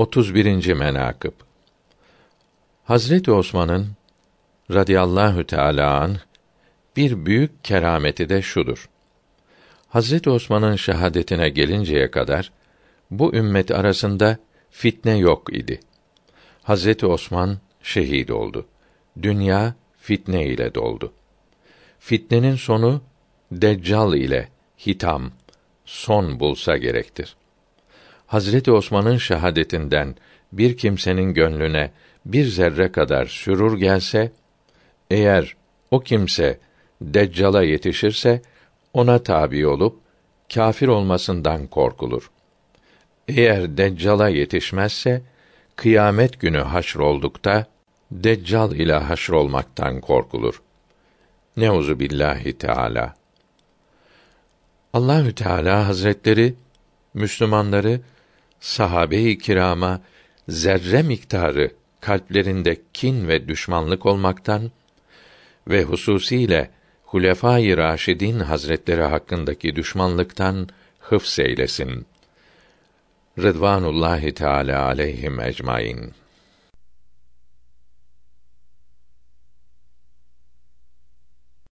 31. menakıb Hazreti Osman'ın radıyallahu teala an bir büyük kerameti de şudur. Hazreti Osman'ın şehadetine gelinceye kadar bu ümmet arasında fitne yok idi. Hazreti Osman şehit oldu. Dünya fitne ile doldu. Fitnenin sonu Deccal ile hitam son bulsa gerektir. Hazreti Osman'ın şehadetinden bir kimsenin gönlüne bir zerre kadar sürur gelse, eğer o kimse Deccal'a yetişirse, ona tabi olup, kâfir olmasından korkulur. Eğer Deccal'a yetişmezse, kıyamet günü haşroldukta, Deccal ile haşrolmaktan korkulur. Neuzu billahi Teala. Allahü Teala Hazretleri Müslümanları sahabe-i kirama zerre miktarı kalplerinde kin ve düşmanlık olmaktan ve hususiyle Hulefâ-i Raşidin Hazretleri hakkındaki düşmanlıktan hıfz eylesin. Rıdvanullahi Teala aleyhim ecmaîn.